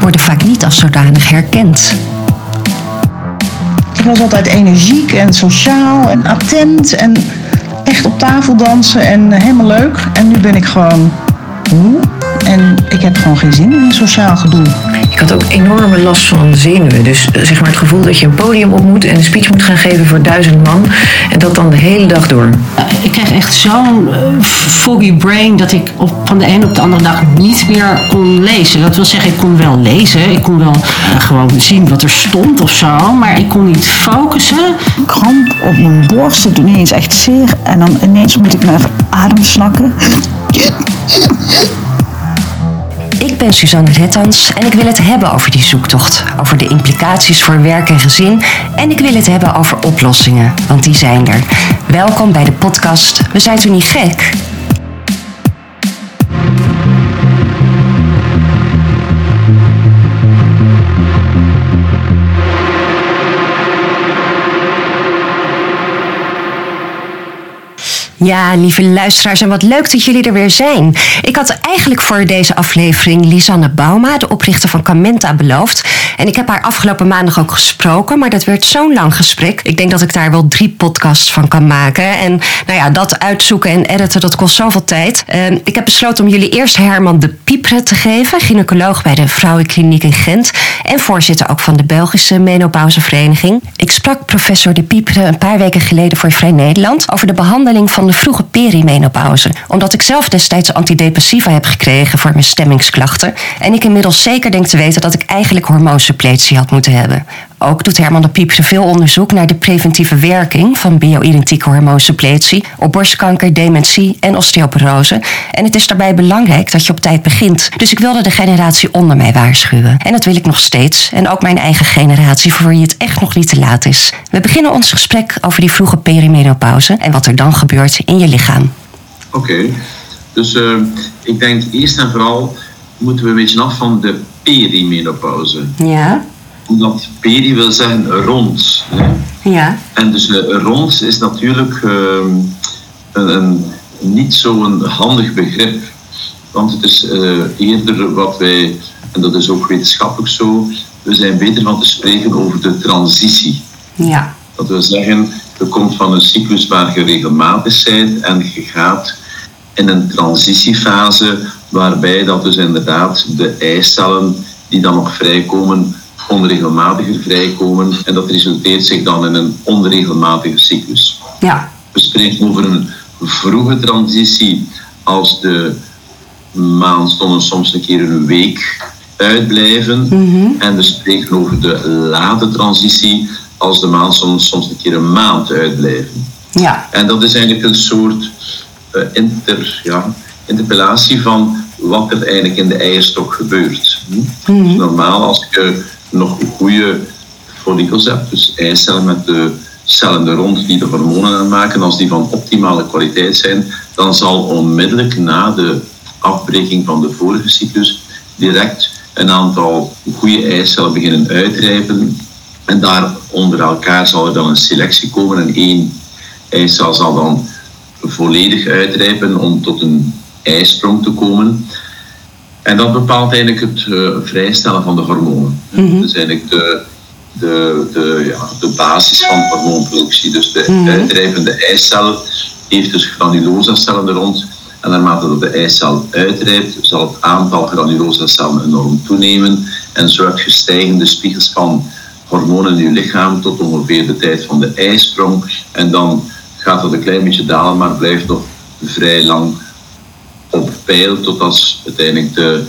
worden vaak niet als zodanig herkend. Ik was altijd energiek en sociaal en attent en echt op tafel dansen en helemaal leuk. En nu ben ik gewoon moe en ik heb gewoon geen zin in sociaal gedoe. Ik had ook enorme last van zenuwen. Dus zeg maar het gevoel dat je een podium op moet en een speech moet gaan geven voor duizend man. En dat dan de hele dag door. Ik kreeg echt zo'n eh, foggy brain dat ik op, van de ene op de andere dag niet meer kon lezen. Dat wil zeggen, ik kon wel lezen. Ik kon wel eh, gewoon zien wat er stond of zo. Maar ik kon niet focussen. Kramp op mijn borst, het doet ineens echt zeer. En dan ineens moet ik naar adem snakken. Ik ben Suzanne Rettans en ik wil het hebben over die zoektocht. Over de implicaties voor werk en gezin. En ik wil het hebben over oplossingen, want die zijn er. Welkom bij de podcast We zijn toen niet gek? Ja, lieve luisteraars, en wat leuk dat jullie er weer zijn. Ik had eigenlijk voor deze aflevering Lisanne Bauma, de oprichter van Camenta, beloofd. En ik heb haar afgelopen maandag ook gesproken, maar dat werd zo'n lang gesprek. Ik denk dat ik daar wel drie podcasts van kan maken. En nou ja, dat uitzoeken en editen, dat kost zoveel tijd. Uh, ik heb besloten om jullie eerst Herman de Piepre te geven, gynaecoloog bij de Vrouwenkliniek in Gent en voorzitter ook van de Belgische Menopauzevereniging. Ik sprak professor de Piepre een paar weken geleden voor Vrij Nederland over de behandeling van de vroege perimenopauze. Omdat ik zelf destijds antidepressiva heb gekregen voor mijn stemmingsklachten. En ik inmiddels zeker denk te weten dat ik eigenlijk hormoonsuppletie had moeten hebben. Ook doet Herman de Piepse veel onderzoek naar de preventieve werking van bio-identieke hormoonsuppletie op borstkanker, dementie en osteoporose. En het is daarbij belangrijk dat je op tijd begint. Dus ik wilde de generatie onder mij waarschuwen. En dat wil ik nog steeds. En ook mijn eigen generatie voor wie het echt nog niet te laat is. We beginnen ons gesprek over die vroege perimenopauze en wat er dan gebeurt in je lichaam. Oké, dus uh, ik denk eerst en vooral moeten we een beetje af van de perimenopauze. Ja omdat peri wil zeggen rond. Hè? Ja. En dus uh, rond is natuurlijk uh, een, een, niet zo'n handig begrip. Want het is uh, eerder wat wij, en dat is ook wetenschappelijk zo, we zijn beter van te spreken over de transitie. Ja. Dat wil zeggen, je komt van een cyclus waar je regelmatig bent en je gaat in een transitiefase waarbij dat dus inderdaad de eicellen die dan nog vrijkomen onregelmatiger vrijkomen en dat resulteert zich dan in een onregelmatige cyclus. Ja. We spreken over een vroege transitie als de maandstonden soms een keer een week uitblijven. Mhm. En we spreken over de late transitie als de maandstonden soms een keer een maand uitblijven. Ja. En dat is eigenlijk een soort uh, inter, ja, interpellatie van wat er eigenlijk in de eierstok gebeurt. Hm? Mhm. Dus normaal als je nog goede follicels hebt, dus eicellen met de cellen er rond die de hormonen aanmaken, als die van optimale kwaliteit zijn, dan zal onmiddellijk na de afbreking van de vorige cyclus direct een aantal goede eicellen beginnen uitrijpen. En daar onder elkaar zal er dan een selectie komen en één eicel zal dan volledig uitrijpen om tot een eisprong te komen. En dat bepaalt eigenlijk het uh, vrijstellen van de hormonen. Mm -hmm. Dat is eigenlijk de, de, de, ja, de basis van hormoonproductie. Dus de Mhm. uitdrijvende eicel heeft dus granulosacellen er rond. En naarmate dat de eicel uitrijpt, zal het aantal granulosacellen enorm toenemen. En zo heb je stijgende spiegels van hormonen in je lichaam tot ongeveer de tijd van de eisprong. En dan gaat dat een klein beetje dalen, maar blijft nog vrij lang op peil totdat uiteindelijk de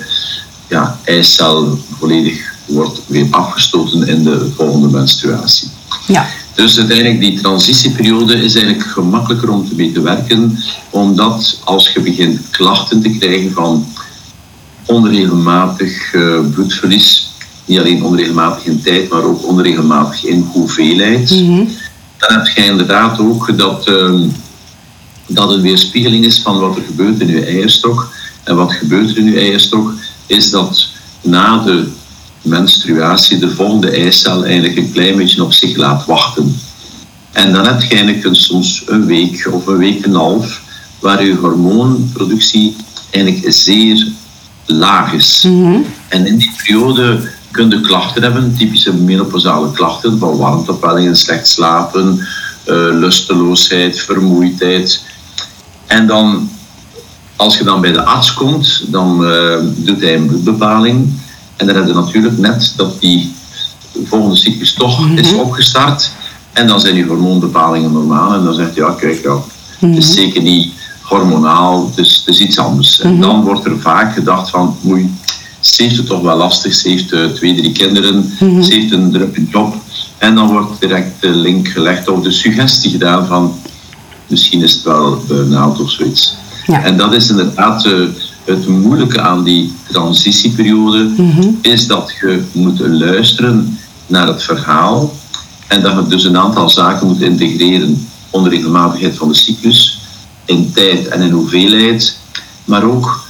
ja, eicel volledig wordt weer afgestoten in de volgende menstruatie. Ja. Dus uiteindelijk die transitieperiode is eigenlijk gemakkelijker om te mee te werken, omdat als je begint klachten te krijgen van onregelmatig uh, bloedverlies, niet alleen onregelmatig in tijd, maar ook onregelmatig in hoeveelheid, Mm -hmm. dan heb je inderdaad ook dat, uh, dat een weerspiegeling is van wat er gebeurt in je eierstok. En wat gebeurt er in je eierstok, is dat na de menstruatie de volgende eicel eigenlijk een klein beetje op zich laat wachten. En dan heb je eigenlijk een, soms een week of een week en een half waar je hormoonproductie eigenlijk zeer laag is. En in die periode kun je klachten hebben, typische menopausale klachten, van warmtepellingen, slecht slapen, eh, lusteloosheid, vermoeidheid. En dan, als je dan bij de arts komt, dan eh, doet hij een bloedbepaling. En dan heb je natuurlijk net dat die volgende cyclus toch is opgestart. En dan zijn die hormoonbepalingen normaal. En dan zegt hij, ja kijk, ja, het is zeker niet hormonaal, het is, het is iets anders. En dan wordt er vaak gedacht van, oei, ze heeft het toch wel lastig. Ze heeft eh, twee, drie kinderen. Ze heeft een drukke job. En dan wordt direct de link gelegd of de suggestie gedaan van misschien is het wel burn-out of zoiets. Ja. En dat is inderdaad eh, het moeilijke aan die transitieperiode, is dat je moet luisteren naar het verhaal en dat je dus een aantal zaken moet integreren. Onregelmatigheid van de cyclus, in tijd en in hoeveelheid, maar ook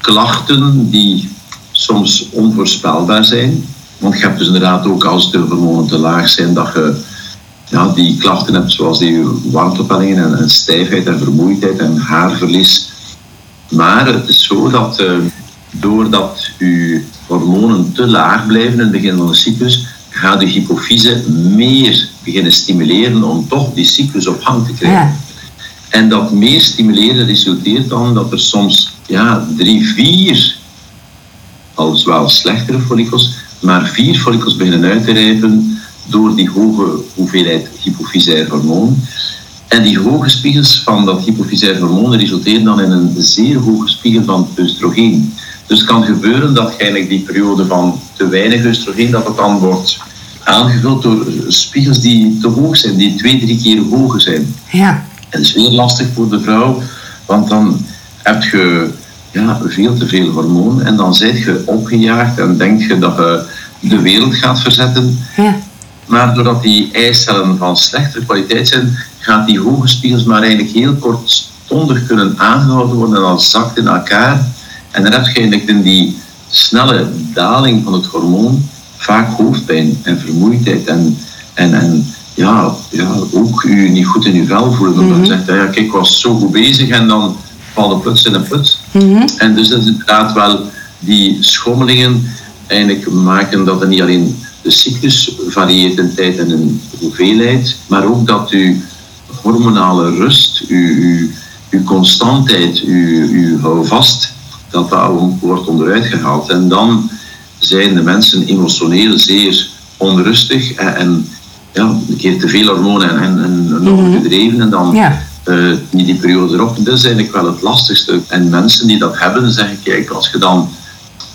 klachten die soms onvoorspelbaar zijn. Want je hebt dus inderdaad ook als de hormonen te laag zijn, dat je ja, die klachten hebt zoals die warmtepellingen en, en stijfheid en vermoeidheid en haarverlies. Maar het is zo dat eh, doordat uw hormonen te laag blijven in het begin van de cyclus, gaat de hypofyse meer beginnen stimuleren om toch die cyclus op gang te krijgen. Ja. En dat meer stimuleren resulteert dan dat er soms ja, drie, vier, al wel slechtere follicels, maar vier follicels beginnen uit te rijpen door die hoge hoeveelheid hypofysair hormoon. En die hoge spiegels van dat hypofysair hormoon resulteren dan in een zeer hoge spiegel van oestrogeen. Dus het kan gebeuren dat eigenlijk die periode van te weinig oestrogeen, dat het dan wordt aangevuld door spiegels die te hoog zijn, die twee, drie keer hoger zijn. Ja. En dat is weer lastig voor de vrouw, want dan heb je ja, veel te veel hormoon en dan zit je opgejaagd en denk je dat je de wereld gaat verzetten. Ja. Maar doordat die eicellen van slechtere kwaliteit zijn, gaat die hoge spiegels maar eigenlijk heel kortstondig kunnen aangehouden worden en dan zakt in elkaar. En dan heb je eigenlijk in die snelle daling van het hormoon vaak hoofdpijn en vermoeidheid en, en, en ja, ja, ook u niet goed in uw vel voelen. Omdat je zegt, ja, kijk, ik was zo goed bezig en dan valt de plots in een put. En dus dat is inderdaad wel die schommelingen eigenlijk maken dat er niet alleen de cyclus varieert in tijd en in hoeveelheid, maar ook dat uw hormonale rust, uw, uw, uw constantheid, uw, uw houvast, dat dat wordt onderuit gehaald. En dan zijn de mensen emotioneel zeer onrustig en, en ja, een keer te veel hormonen en, en, en overdreven en dan Ja. eh, niet die periode erop. Dat is eigenlijk wel het lastigste. En mensen die dat hebben, zeggen, kijk, als je dan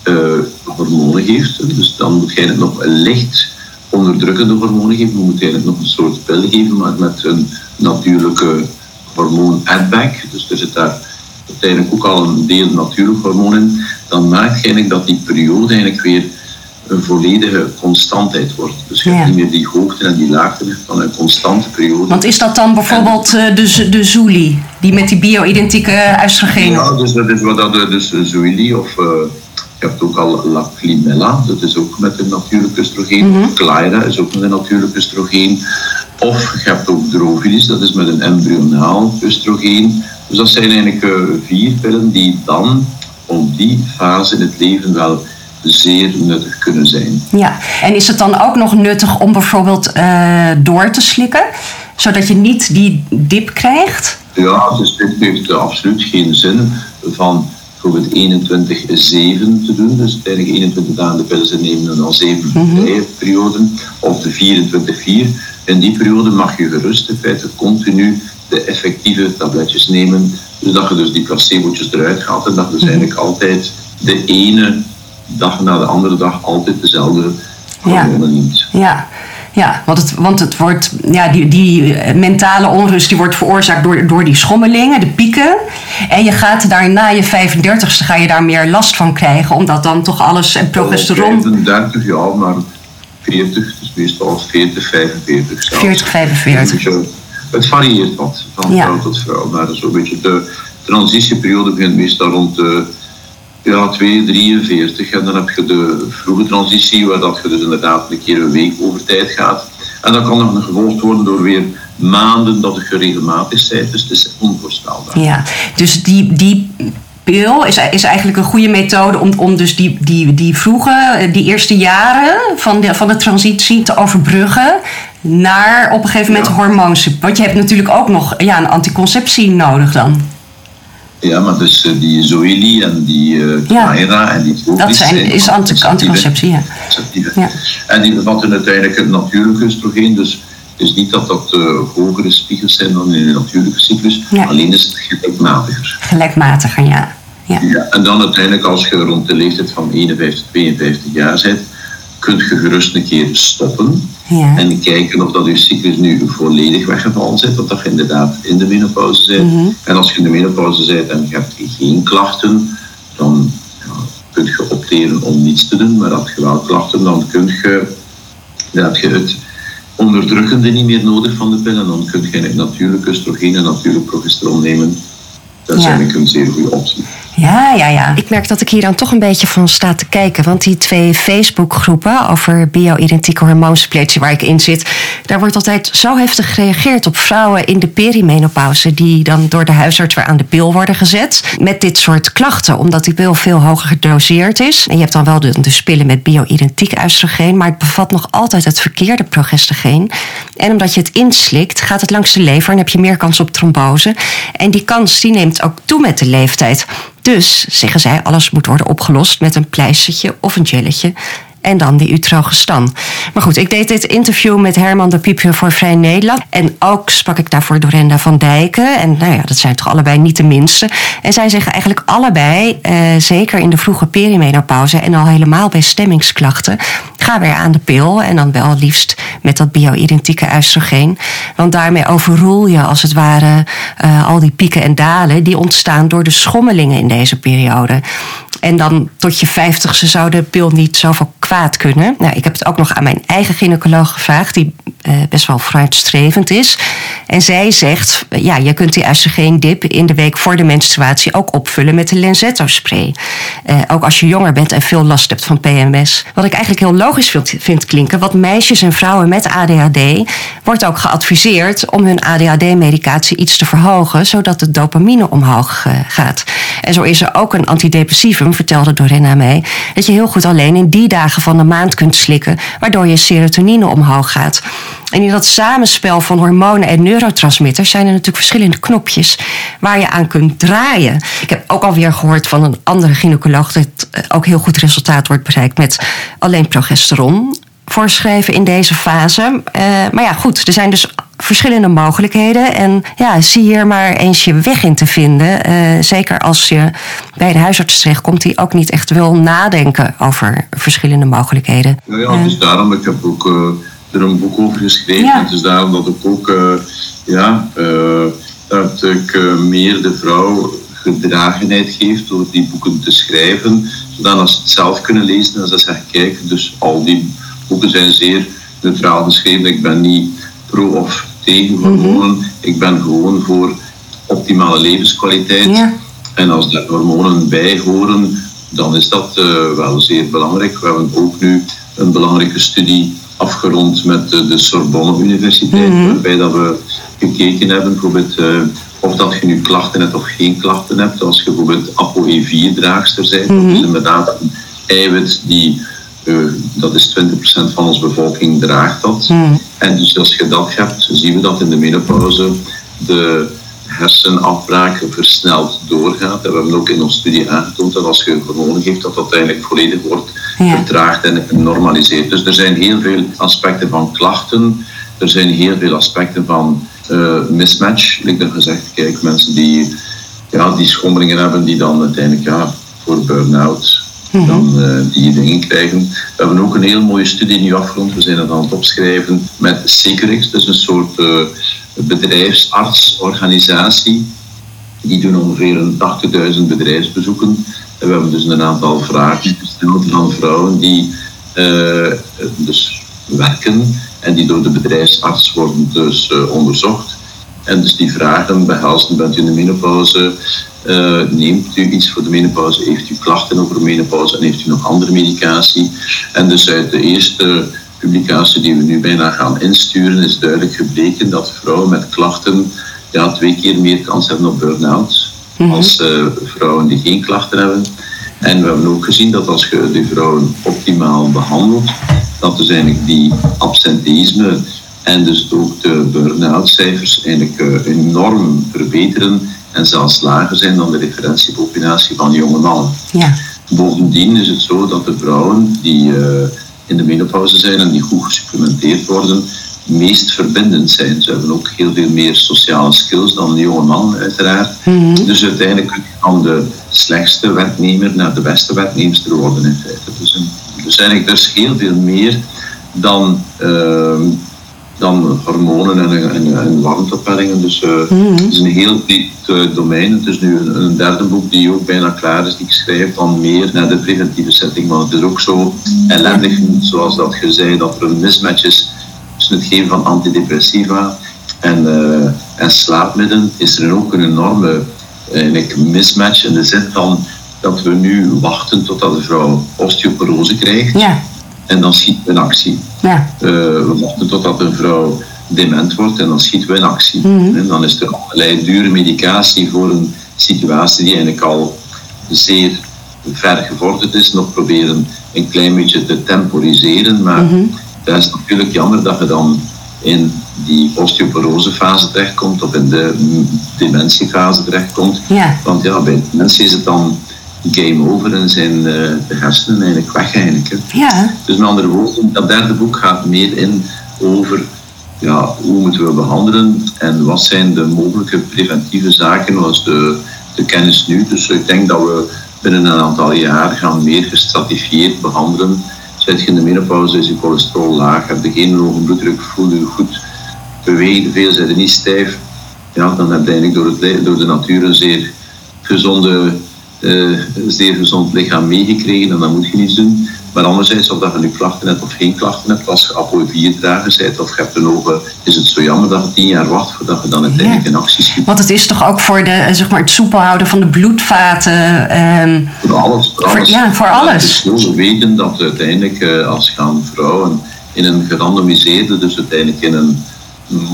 eh, hormonen geeft, dus dan moet je eigenlijk nog een licht onderdrukkende hormonen geven. Je moet eigenlijk nog een soort pil geven, maar met een natuurlijke hormoon addback. Dus er zit daar uiteindelijk ook al een deel natuurlijk hormoon in. Dan maakt je eigenlijk dat die periode eigenlijk weer een volledige constantheid wordt. Dus je Ja. hebt niet meer die hoogte en die laagte van een constante periode. Want is dat dan bijvoorbeeld eh, de, de Zuli, die met die bio-identieke oestrogenen? Ja, dus dat is wat dat, eh, dus Zoili of eh, je hebt ook al Laclimella, dat is ook met een natuurlijk oestrogeen. Clyra is ook met een natuurlijk oestrogeen. Of je hebt ook Drovilis, dat is met een embryonaal oestrogeen. Dus dat zijn eigenlijk eh, vier pillen die dan op die fase in het leven wel zeer nuttig kunnen zijn. Ja, en is het dan ook nog nuttig om bijvoorbeeld eh, door te slikken, zodat je niet die dip krijgt? Ja, dus dit heeft absoluut geen zin van bijvoorbeeld 21-7 te doen. Dus uiteindelijk 21 dagen de pillen ze nemen en dan 7 vrije perioden. Of de 24-4. In die periode mag je gerust in feite continu de effectieve tabletjes nemen. Dus dat je dus die placebootjes eruit haalt en dat je dus eigenlijk altijd de ene dag na de andere dag altijd dezelfde Ja. neemt. Ja, ja want, het, want het wordt, ja, die, die eh, mentale onrust die wordt veroorzaakt door, door die schommelingen, de pieken. En je gaat daar na je 35ste ga je daar meer last van krijgen, omdat dan toch alles en progesteron 35 jaar, maar 40, dus meestal 40, 45 zelfs. 40, 45. Dus, eh, het varieert wat van Ja. vrouw tot vrouw, maar zo'n beetje de transitieperiode begint meestal rond de ja, 2, 43 en dan heb je de vroege transitie waar dat je dus inderdaad een keer een week over tijd gaat. En dat kan nog gevolgd worden door weer maanden dat het geregelmatig bent, dus het is onvoorspelbaar. Ja, dus die, die pil is, is eigenlijk een goede methode om, om dus die, die, die vroege, die eerste jaren van de, van de transitie te overbruggen naar op een gegeven moment Ja. hormoonsup. Want je hebt natuurlijk ook nog ja, een anticonceptie nodig dan. Ja, maar dus eh, die Zoeli en die Ja. Mayra en die Dat zijn, is anti- anticonceptie, ja. Ja. En die bevatten uiteindelijk het natuurlijke oestrogeen. Dus het is niet dat dat eh, hogere spiegels zijn dan in de natuurlijke cyclus. Ja. Alleen is het gelijkmatiger. Gelijkmatiger, ja. ja. Ja. En dan uiteindelijk als je rond de leeftijd van 51, 52 jaar bent, kun je gerust een keer stoppen. Ja. En kijken of dat je cyclus nu volledig weggevallen zit, of dat je inderdaad in de menopauze bent. Mhm. En als je in de menopauze bent en je hebt geen klachten, dan ja, kun je opteren om niets te doen. Maar heb je wel klachten, dan kun je, dan heb je het onderdrukkende niet meer nodig van de pil. En dan kun je natuurlijk oestrogeen en natuurlijk progesteron nemen. Dat is Ja. eigenlijk een zeer goede optie. Ja, ja, ja. Ik merk dat ik hier dan toch een beetje van sta te kijken. Want die twee Facebookgroepen over bio-identieke hormoonsuppletie waar ik in zit... daar wordt altijd zo heftig gereageerd op vrouwen in de perimenopauze... die dan door de huisarts weer aan de pil worden gezet. Met dit soort klachten, omdat die pil veel hoger gedoseerd is. En je hebt dan wel de, dus pillen met bio-identiek oestrogeen... maar het bevat nog altijd het verkeerde progestogeen. En omdat je het inslikt, gaat het langs de lever... en heb je meer kans op trombose. En die kans die neemt ook toe met de leeftijd... Dus, zeggen zij, alles moet worden opgelost met een pleistertje of een gelletje. En dan die utrogestan. Maar goed, ik deed dit interview met Herman de Piepje voor Vrij Nederland. En ook sprak ik daarvoor Dorenda van Dijken. En nou ja, dat zijn toch allebei niet de minste. En zij zeggen eigenlijk allebei, eh, zeker in de vroege perimenopauze... en al helemaal bij stemmingsklachten... ga weer aan de pil en dan wel liefst met dat bio-identieke oestrogeen. Want daarmee overroel je als het ware eh, al die pieken en dalen... die ontstaan door de schommelingen in deze periode. En dan tot je vijftigste zou de pil niet zoveel kwaad kunnen. Nou, ik heb het ook nog aan mijn eigen gynaecoloog gevraagd, die eh, best wel vooruitstrevend is. En zij zegt, eh, ja, je kunt die oestrogeen-dip in de week voor de menstruatie ook opvullen met de Lenzetto-spray. Eh, ook als je jonger bent en veel last hebt van PMS. Wat ik eigenlijk heel logisch vind, klinken, want meisjes en vrouwen met ADHD wordt ook geadviseerd om hun ADHD-medicatie iets te verhogen, zodat de dopamine omhoog gaat. En zo is er ook een antidepressivum, vertelde Dorena mij, dat je heel goed alleen in die dagen van de maand kunt slikken, waardoor je serotonine omhoog gaat. En in dat samenspel van hormonen en neurotransmitters zijn er natuurlijk verschillende knopjes waar je aan kunt draaien. Ik heb ook alweer gehoord van een andere gynaecoloog dat ook heel goed resultaat wordt bereikt met alleen progesteron voorschrijven in deze fase. Eh, maar ja, goed, er zijn dus verschillende mogelijkheden. En ja, zie hier maar eens je weg in te vinden. Eh, zeker als je bij de huisarts terechtkomt die ook niet echt wil nadenken over verschillende mogelijkheden. Ja, ja, dus daarom, ik heb ook eh, er een boek over geschreven. Ja. Het is daarom dat ik ook, eh, ja, eh, dat ik eh, meer de vrouw gedragenheid geef door die boeken te schrijven, zodat als ze het zelf kunnen lezen en ze zeggen, kijk, dus al die boeken zijn zeer neutraal geschreven. Ik ben niet pro of tegen hormonen, ik ben gewoon voor optimale levenskwaliteit. Ja. En als daar hormonen bij horen, dan is dat eh, wel zeer belangrijk. We hebben ook nu een belangrijke studie afgerond met de Sorbonne Universiteit, waarbij dat we gekeken hebben bijvoorbeeld eh, of dat je nu klachten hebt of geen klachten hebt. Als je bijvoorbeeld ApoE4-draagster bent, dat is inderdaad een eiwit die, dat is 20% van onze bevolking draagt dat. En dus als je dat hebt, zien we dat in de menopauze de hersenafbraak versneld doorgaat. En we hebben ook in onze studie aangetoond dat als je hormonen geeft, dat dat eigenlijk volledig wordt Ja. vertraagd en genormaliseerd. Dus er zijn heel veel aspecten van klachten. Er zijn heel veel aspecten van eh, mismatch. Ik heb gezegd, kijk, mensen die, ja, die schommelingen hebben, die dan uiteindelijk ja, voor burn-out dan eh, die dingen krijgen. We hebben ook een heel mooie studie nu afgerond. We zijn het aan het opschrijven met Securix. Dat is een soort eh, bedrijfsartsorganisatie. Die doen ongeveer een 80.000 bedrijfsbezoeken. En we hebben dus een aantal vragen gesteld aan vrouwen die eh, dus werken en die door de bedrijfsarts worden dus onderzocht. En dus die vragen behelzen, bent u in de menopauze, eh, neemt u iets voor de menopauze, heeft u klachten over menopauze en heeft u nog andere medicatie? En dus uit de eerste publicatie die we nu bijna gaan insturen, is duidelijk gebleken dat vrouwen met klachten ja, twee keer meer kans hebben op burn-out als eh, vrouwen die geen klachten hebben. En we hebben ook gezien dat als je die vrouwen optimaal behandelt, dat dus eigenlijk die absenteïsme en dus ook de burn-out cijfers eigenlijk eh, enorm verbeteren en zelfs lager zijn dan de referentiepopulatie van jonge mannen. Ja. Bovendien is het zo dat de vrouwen die eh, in de menopauze zijn en die goed gesupplementeerd worden, meest verbindend zijn. Ze hebben ook heel veel meer sociale skills dan de jonge man, uiteraard. Dus uiteindelijk van de slechtste werknemer naar de beste werknemster worden in feite. Dus, een, dus eigenlijk dus heel veel meer dan, ehm, dan hormonen en, en. Dus eh, het is een heel breed eh, domein. Het is nu een, een derde boek die ook bijna klaar is, die ik schrijf dan meer naar de preventieve setting. Want het is ook zo ellendig, zoals dat je zei, dat er een mismatch is tussen het geven van antidepressiva en, eh, en slaapmiddelen. Is er ook een enorme eigenlijk, mismatch in de zin van dat we nu wachten totdat de vrouw osteoporose krijgt. Ja. En dan schieten we in actie. Ja. Eh, we wachten totdat een vrouw dement wordt en dan schieten we in actie. En dan is er allerlei dure medicatie voor een situatie die eigenlijk al zeer ver gevorderd is. Nog proberen een klein beetje te temporiseren. Maar dat is natuurlijk jammer dat je dan in die osteoporosefase terechtkomt of in de dementiefase terechtkomt. Ja. Want ja, bij mensen is het dan game over en zijn eh, de hersenen eigenlijk weg eigenlijk. Hè. Ja. Dus met andere woorden, dat derde boek gaat meer in over ja, hoe moeten we behandelen en wat zijn de mogelijke preventieve zaken als de, de kennis nu. Dus ik denk dat we binnen een aantal jaar gaan meer gestratifieerd behandelen. Zit je in de menopauze, is je cholesterol laag, heb je geen hoge bloeddruk, voel je goed, beweeg veel, zijn niet stijf. Ja, dan heb je eigenlijk door, het, door de natuur een zeer gezonde eh, zeer gezond lichaam meegekregen en dan moet je niets doen. Maar anderzijds, of dat je nu klachten hebt of geen klachten hebt, als je apoe-4-drager bent of je hebt een ogen, is het zo jammer dat je tien jaar wacht voordat je dan uiteindelijk in actie schiet. Want het is toch ook voor de, eh, zeg maar, het soepel houden van de bloedvaten. ehm, Voor alles. Voor Voor- alles. ja, voor alles. Het is zo, we weten dat uiteindelijk eh, als gaan vrouwen in een gerandomiseerde, dus uiteindelijk in een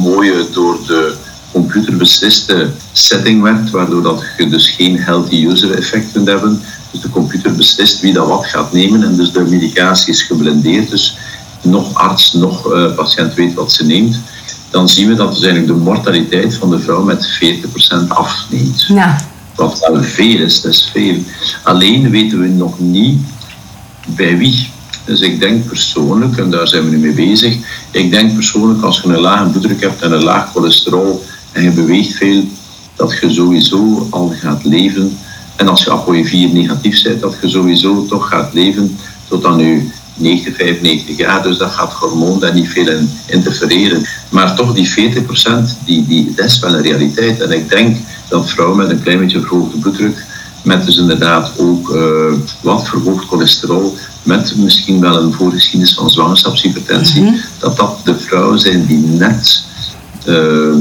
mooie door de computer besliste setting werkt, waardoor dat je dus geen healthy user effect kunt hebben. Dus de computer beslist wie dat wat gaat nemen en dus de medicatie is geblendeerd. Dus nog arts, nog eh, patiënt weet wat ze neemt. Dan zien we dat dus eigenlijk de mortaliteit van de vrouw met 40% afneemt. nou, Wat wel veel is, dat is veel. Alleen weten we nog niet bij wie. Dus ik denk persoonlijk, en daar zijn we nu mee bezig, ik denk persoonlijk als je een lage bloeddruk hebt en een laag cholesterol en je beweegt veel, dat je sowieso al gaat leven. En als je ApoE4 negatief bent, dat je sowieso toch gaat leven tot aan je 90, 95 jaar. Dus dat gaat hormoon daar niet veel in interfereren. Maar toch die 40%, die, die, dat is wel een realiteit. En ik denk dat vrouwen met een klein beetje verhoogde bloeddruk met dus inderdaad ook eh, wat verhoogd cholesterol, met misschien wel een voorgeschiedenis van zwangerschapshypertensie, dat dat de vrouwen zijn die net eh,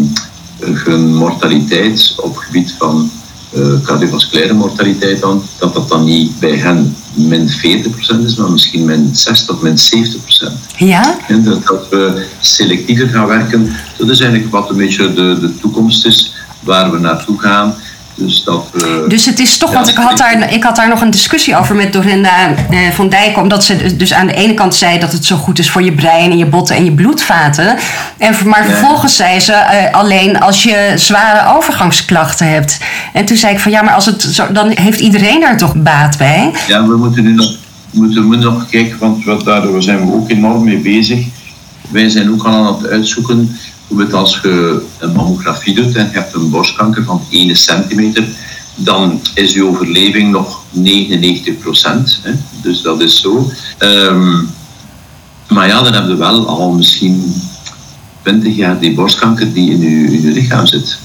hun mortaliteit op het gebied van eh, cardiovasculaire mortaliteit dan, dat dat dan niet bij hen min 40% is, maar misschien min 60 of min 70%. ja? En dat, dat we selectiever gaan werken. Dat is eigenlijk wat een beetje de, de toekomst is waar we naartoe gaan. Dus dat we. Dus het is toch, Ja, want ik had, daar, ik had daar nog een discussie over met Dorinda eh, van Dijk. Omdat ze dus aan de ene kant zei dat het zo goed is voor je brein en je botten en je bloedvaten. En, maar Ja. vervolgens zei ze eh, alleen als je zware overgangsklachten hebt. En toen zei ik van ja, maar als het zo, dan heeft iedereen daar toch baat bij? Ja, we moeten nu nog, moeten, we nog kijken, want wat, daar zijn we ook enorm mee bezig. Wij zijn ook al aan het uitzoeken bijvoorbeeld als je een mammografie doet en je hebt een borstkanker van 1 centimeter, dan is je overleving nog 99 procent. Dus dat is zo. Ehm, maar ja, dan heb je wel al misschien 20 jaar die borstkanker die in je, in je lichaam zit.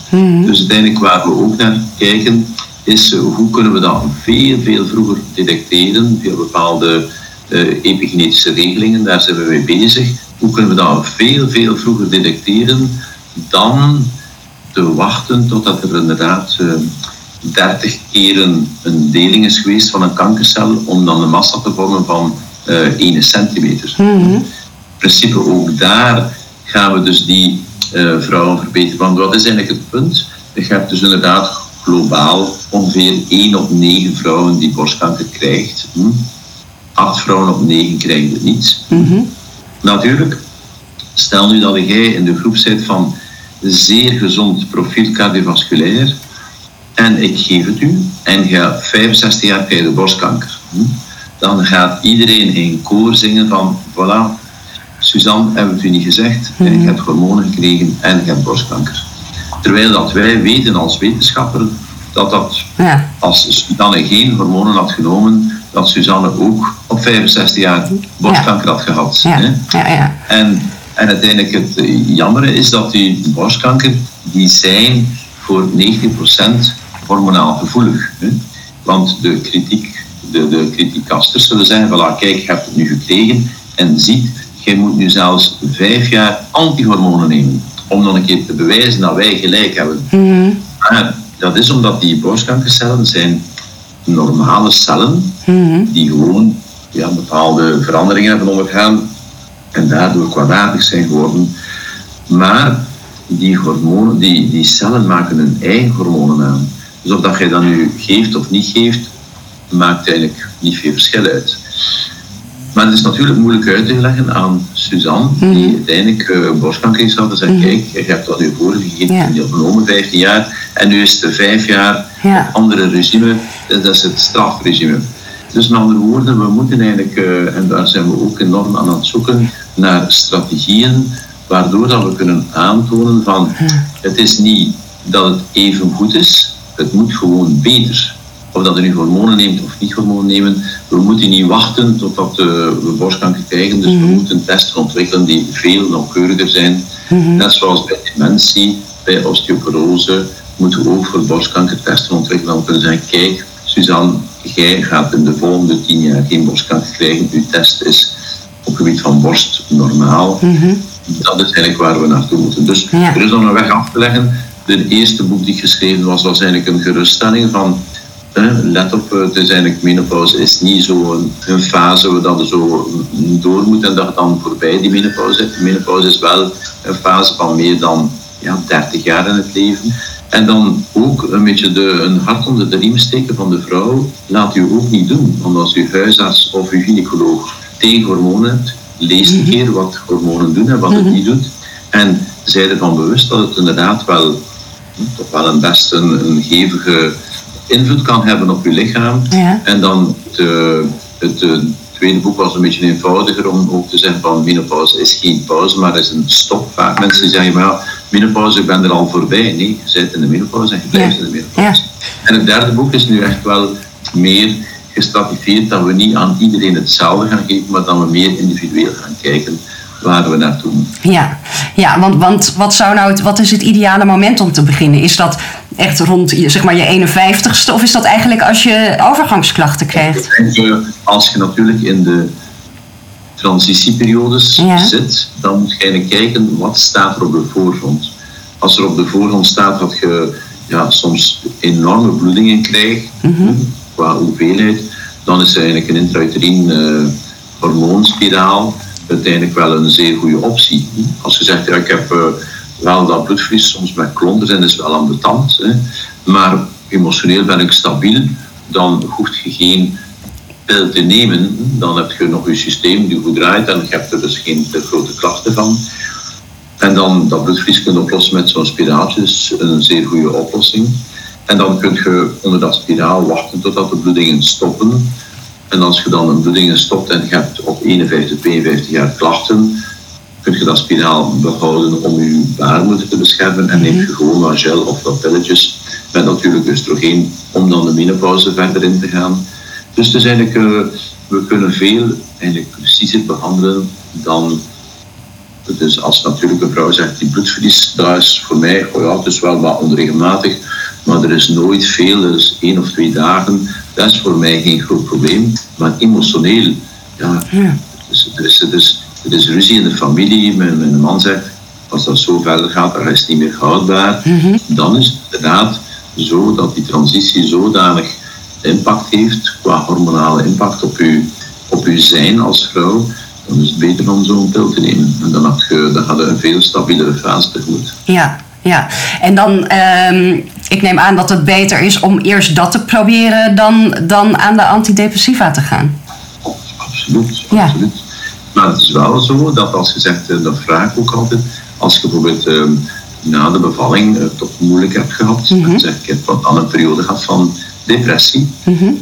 Dus uiteindelijk waar we ook naar kijken, is eh, hoe kunnen we dat veel, veel vroeger detecteren via bepaalde eh, epigenetische regelingen, daar zijn we mee bezig. Hoe kunnen we dat veel, veel vroeger detecteren dan te wachten totdat er inderdaad eh, 30 keren een deling is geweest van een kankercel om dan een massa te vormen van eh 1 centimeter. In principe ook daar gaan we dus die eh, vrouwen verbeteren. Want wat is eigenlijk het punt? Je hebt dus inderdaad globaal ongeveer 1 op 9 vrouwen die borstkanker krijgt. Hm? 8 vrouwen op 9 krijgen het niet. Natuurlijk, stel nu dat jij in de groep zit van zeer gezond profiel cardiovasculair en ik geef het u en je hebt 65 jaar krijg je borstkanker. Hm? Dan gaat iedereen in koor zingen van voilà, Suzanne, hebben we het u niet gezegd, je hebt hormonen gekregen en je hebt borstkanker. Terwijl dat wij weten als wetenschapper dat dat Ja. als Suzanne geen hormonen had genomen, dat Suzanne ook op 65 jaar borstkanker had gehad. Ja, hè? ja, ja. En, en uiteindelijk het jammere is dat die borstkanker, die zijn voor 90% hormonaal gevoelig. Hè? Want de kritiek, de, de kritiekasters zullen zeggen, voilà, kijk, je hebt het nu gekregen en ziet, jij moet nu zelfs vijf jaar antihormonen nemen. Om nog een keer te bewijzen dat wij gelijk hebben. Maar dat is omdat die borstkankercellen zijn normale cellen die gewoon ja, bepaalde veranderingen hebben ondergaan en daardoor kwaadaardig zijn geworden. Maar die hormonen, die, die cellen maken hun eigen hormonen aan. Dus of dat je dat nu geeft of niet geeft, maakt eigenlijk niet veel verschil uit. Maar het is natuurlijk moeilijk uit te leggen aan Suzanne, die uiteindelijk eh, borstkanker heeft gehad. En zegt, kijk, je hebt dat nu voorgegeven, Ja. die genomen 15 jaar. En nu is het vijf jaar Ja. andere regime, dat is het strafregime. Dus met andere woorden, we moeten eigenlijk, eh, en daar zijn we ook enorm aan het zoeken, naar strategieën waardoor dat we kunnen aantonen van het is niet dat het even goed is, het moet gewoon beter. Of dat je nu hormonen neemt of niet hormonen nemen, we moeten niet wachten totdat eh, we borstkanker krijgen. Dus we moeten testen ontwikkelen die veel nauwkeuriger zijn. Net zoals bij dementie, bij osteoporose, moeten we ook voor borstkanker testen ontwikkelen. Dan kunnen zeggen, kijk, Suzanne, jij gaat in de volgende tien jaar geen borstkanker krijgen. Uw test is op het gebied van borst normaal. Dat is eigenlijk waar we naartoe moeten. Dus Ja. er is nog een weg af te leggen. De eerste boek die ik geschreven was, was eigenlijk een geruststelling van let op, het is eigenlijk menopauze is niet zo een, een fase waar dat zo door moet en dat dan voorbij die menopauze zit. Menopauze is wel een fase van meer dan ja, 30 jaar in het leven. En dan ook een beetje de, een hart onder de riem steken van de vrouw, laat u ook niet doen. Want als u huisarts of uw gynaecoloog tegen hormonen hebt, lees een keer wat hormonen doen en wat het niet doet. En zij ervan bewust dat het inderdaad wel hm, toch wel een best een, een hevige invloed kan hebben op je lichaam. Ja. En dan het, eh, het eh, tweede boek was een beetje eenvoudiger om ook te zeggen van menopauze is geen pauze, maar is een stop. Vaak mensen zeggen, maar ja, menopauze, ik ben er al voorbij. Nee, je zit in de menopauze en je blijft Ja. in de menopauze. En het derde boek is nu echt wel meer gestratificeerd dat we niet aan iedereen hetzelfde gaan geven, maar dat we meer individueel gaan kijken waar we naartoe moeten. Ja, ja want, want wat, zou nou het, wat is het ideale moment om te beginnen? Is dat echt rond je- zeg maar, je 51ste of is dat eigenlijk als je overgangsklachten krijgt? Eh, als je natuurlijk in de transitieperiodes Ja. zit, dan moet je eigenlijk kijken wat staat er op de voorgrond. Als er op de voorgrond staat dat je ja, soms enorme bloedingen krijgt, qua hoeveelheid, dan is eigenlijk een intrauterine eh, hormoonspiraal uiteindelijk wel een zeer goede optie. Als je zegt, ja, ik heb eh, wel dat bloedverlies soms met en dat is wel ambetant, hè, maar emotioneel ben ik stabiel, dan hoeft je geen pil te nemen, dan heb je nog je systeem die goed draait en je hebt er dus geen te grote klachten van. En dan dat bloedverlies kun je oplossen met zo'n spiraaltje, dus een zeer goede oplossing. En dan kun je onder dat spiraal wachten totdat de bloedingen stoppen. En als je dan een bloedingen stopt en je hebt op 51, 52 jaar klachten, kun je dat spiraal behouden om je baarmoeder te beschermen en neem je gewoon wat gel of wat pilletjes met natuurlijk oestrogeen om dan de menopauze verder in te gaan. Dus het is eigenlijk, eh, we kunnen veel eigenlijk preciezer behandelen dan dus als natuurlijk een vrouw zegt die bloedverlies, dat is voor mij, oh ja, het is wel wat onregelmatig, maar er is nooit veel, er is één of twee dagen, dat is voor mij geen groot probleem. Maar emotioneel, ja, Dus, er, is, er, is, ruzie in de familie, mijn, mijn man zegt, als dat zo verder gaat, dan is het niet meer houdbaar. Dan is het inderdaad zo dat die transitie zodanig impact heeft, qua hormonale impact op uw, op uw zijn als vrouw, dan is het beter om zo'n pil te nemen. En dan, had je, dan had je een veel stabielere fase tegemoet. Ja, ja. En dan, ehm, ik neem aan dat het beter is om eerst dat te proberen dan, dan aan de antidepressiva te gaan. Absoluut, Ja. Maar het is wel zo dat als je zegt, eh, dat vraag ik ook altijd, als je bijvoorbeeld eh, na de bevalling het toch moeilijk hebt gehad, en zeg ik heb dan een periode gehad van depressie,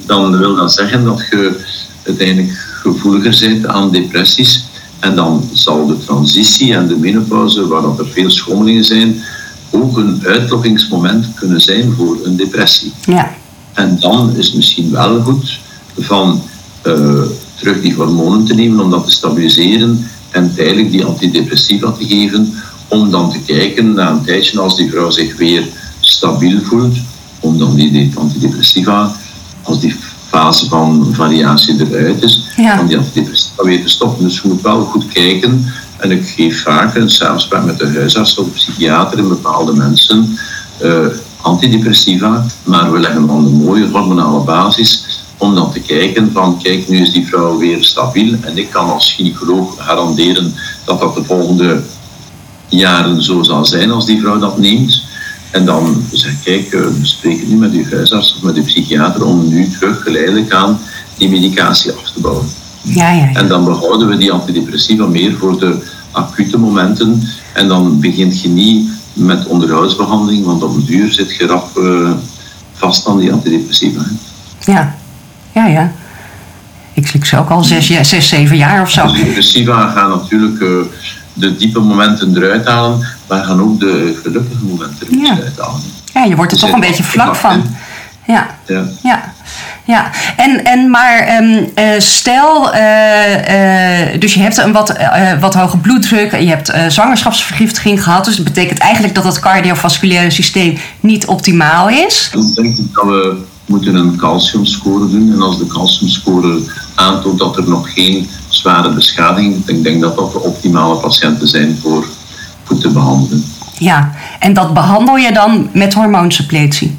dan wil dat zeggen dat je uiteindelijk gevoeliger bent aan depressies. En dan zal de transitie en de menopauze, waar dat er veel schommelingen zijn, ook een uitlokkingsmoment kunnen zijn voor een depressie. Ja, En dan is het misschien wel goed van eh, terug die hormonen te nemen om dat te stabiliseren en tijdelijk die antidepressiva te geven, om dan te kijken na een tijdje als die vrouw zich weer stabiel voelt, om dan die, antidepressiva, als die fase van variatie eruit is, Ja. om die antidepressiva weer te stoppen. Dus je moet wel goed kijken en ik geef vaak een samenspraak met de huisarts of psychiater in bepaalde mensen eh, antidepressiva, maar we leggen dan een mooie hormonale basis om dan te kijken van kijk, nu is die vrouw weer stabiel en ik kan als gynaecoloog garanderen dat dat de volgende jaren zo zal zijn als die vrouw dat neemt. En dan zeg kijk, eh, we spreken nu met uw huisarts of met uw psychiater om nu terug geleidelijk aan die medicatie af te bouwen. ja, ja. ja. En dan behouden we die antidepressiva meer voor de acute momenten. En dan begint je niet met onderhoudsbehandeling, want op een duur zit je rap eh, vast aan die antidepressiva. Ja, ja, ja. Ik slik ze ook al zes, ja, zes zeven jaar of zo. Antidepressiva gaan natuurlijk eh, de diepe momenten eruit halen, maar gaan ook de gelukkige momenten er Ja. eruit halen. Ja, je wordt er Dus toch een beetje vlak van. Ja, Ja. ja. Ja, en, en maar ehm, eh, stel, eh, dus je hebt een wat, wat hoge bloeddruk, je hebt zwangerschapsvergiftiging gehad, dus dat betekent eigenlijk dat het cardiovasculaire systeem niet optimaal is. Dan denk ik dat we moeten een calciumscore doen. En als de calciumscore aantoont dat er nog geen zware beschadiging is, ik denk dat dat de optimale patiënten zijn voor, voor te behandelen. Ja, en dat behandel je dan met hormoonsuppletie.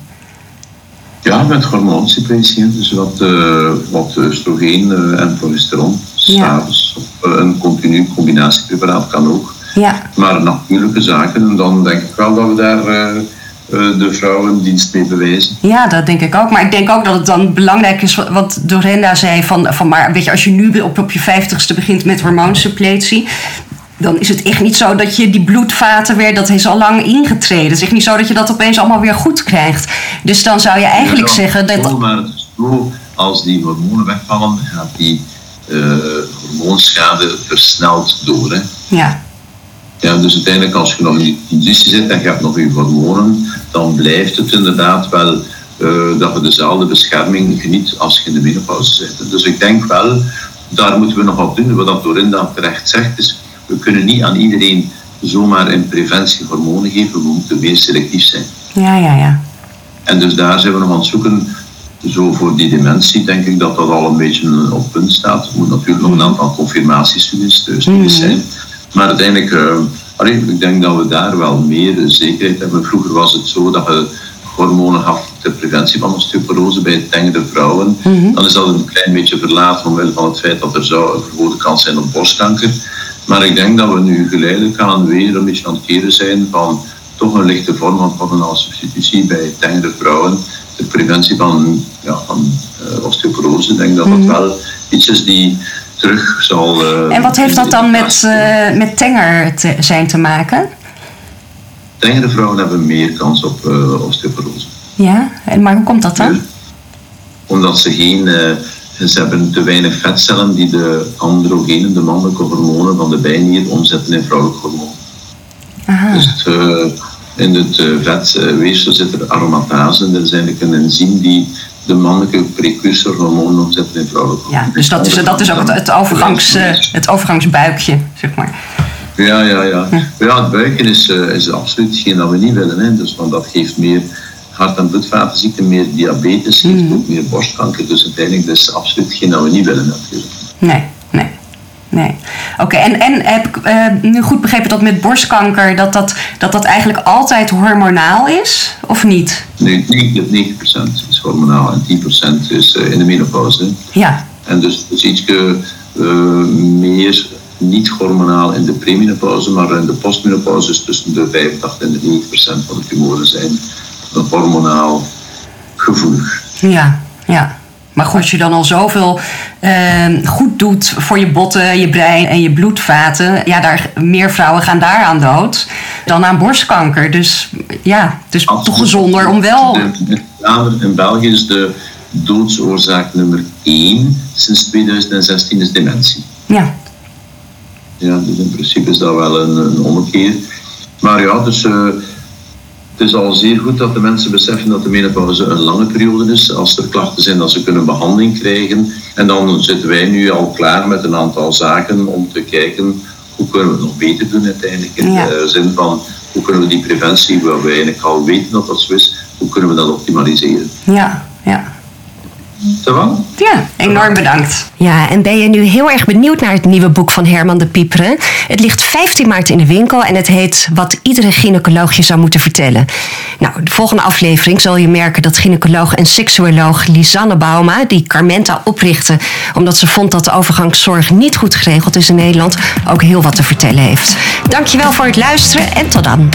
Ja, met hormoonsuppressie, dus wat, eh, wat oestrogeen eh, en progesteron, Ja. s'avonds. Eh, een continu combinatiepreparaat kan ook. Ja, Maar natuurlijke zaken, en dan denk ik wel dat we daar eh, eh, de vrouw een dienst mee bewijzen. Ja, dat denk ik ook. Maar ik denk ook dat het dan belangrijk is, wat- Dorenda zei, van, van maar weet je, als je nu op, op je vijftigste begint met hormoonsuppletie, dan is het echt niet zo dat je die bloedvaten weer, dat is al lang ingetreden. Het is echt niet zo dat je dat opeens allemaal weer goed krijgt. Dus dan zou je eigenlijk Ja, zeggen zo, dat... Maar het is zo, als die hormonen wegvallen, gaat die eh, hormoonschade versneld door. Hè. Ja, Ja, dus uiteindelijk als je nog in die transitie zit en je hebt nog je hormonen, dan blijft het inderdaad wel eh, dat je dezelfde bescherming geniet als je in de menopauze zit. Dus ik denk wel, daar moeten we nog wat doen. Wat dat Dorinda terecht zegt, is we kunnen niet aan iedereen zomaar in preventie hormonen geven, we moeten meer selectief zijn. ja, ja, ja. En dus daar zijn we nog aan het zoeken. Zo voor die dementie denk ik dat dat al een beetje op punt staat. Er moet natuurlijk nog een aantal confirmatiestudies eh, studies zijn. Maar uiteindelijk, eh, allee, ik denk dat we daar wel meer zekerheid hebben. Vroeger was het zo dat je hormonen gaf ter preventie van osteoporose bij tengere vrouwen. Dan is dat een klein beetje verlaat omwille van het feit dat er zou een verhoogde kans zijn op borstkanker. Maar ik denk dat we nu geleidelijk aan weer een beetje aan het keren zijn van toch een lichte vorm van hormonale substitutie bij tengere vrouwen. De preventie van, ja, van eh, osteoporose. Ik denk dat dat wel iets is die terug zal... eh, En wat heeft dat dan met, eh, met tenger te zijn te maken? Tengere vrouwen hebben meer kans op eh, osteoporose. Ja, en maar hoe komt dat dan? Omdat ze geen... ze hebben te weinig vetcellen die de androgenen, de mannelijke hormonen van de bijnier omzetten in vrouwelijke hormonen. Aha. Dus het, in het vetweefsel zit er aromatase. Dat is eigenlijk een enzym die de mannelijke precursorhormonen omzet in vrouwelijke Ja, dus dat is, dat is ook het, het, overgangs, eh, het overgangsbuikje, zeg maar. Ja, ja, ja. Ja, het buiken is, eh, is absoluut hetgeen dat we niet willen. Hè. Dus, want dat geeft meer hart- en bloedvatenziekten, meer diabetes, geeft ook meer borstkanker. Dus uiteindelijk dat is absoluut hetgeen dat we niet willen natuurlijk. Nee, nee. Nee. Oké, en, en heb ik eh, nu goed begrepen dat met borstkanker dat dat, dat dat eigenlijk altijd hormonaal is, of niet? Nu, 90% is hormonaal en 10% is eh, in de menopauze. Ja, En dus het is iets meer niet hormonaal in de premenopauze, maar in de postmenopauze is tussen de 85 en de 90 procent van de tumoren zijn hormonaal gevoelig. Ja, ja. Maar goed, als je dan al zoveel uh, goed doet voor je botten, je brein en je bloedvaten, ja, daar, meer vrouwen gaan daaraan dood dan aan borstkanker. Dus ja, het is toch gezonder om wel. In België is de doodsoorzaak nummer 1 sinds 2016 is dementie. Ja. Ja, dus in principe is dat wel een, een ommekeer. Maar ja, dus uh, het is al zeer goed dat de mensen beseffen dat de menopauze een lange periode is. Als er klachten zijn, dat ze kunnen behandeling krijgen. En dan zitten wij nu al klaar met een aantal zaken om te kijken hoe kunnen we het nog beter doen uiteindelijk. In ja. de zin van hoe kunnen we die preventie, waar we eigenlijk al weten dat dat zo is, hoe kunnen we dat optimaliseren. Ja, ja. Ja, enorm bedankt. Ja, en ben je nu heel erg benieuwd naar het nieuwe boek van Herman de Pieperen? Het ligt 15 maart in de winkel en het heet Wat iedere gynaecoloog je zou moeten vertellen. Nou, de volgende aflevering zal je merken dat gynaecoloog en seksuoloog Lisanne Bauma, die Carmenta oprichtte omdat ze vond dat de overgangszorg niet goed geregeld is in Nederland, ook heel wat te vertellen heeft. Dankjewel voor het luisteren en tot dan.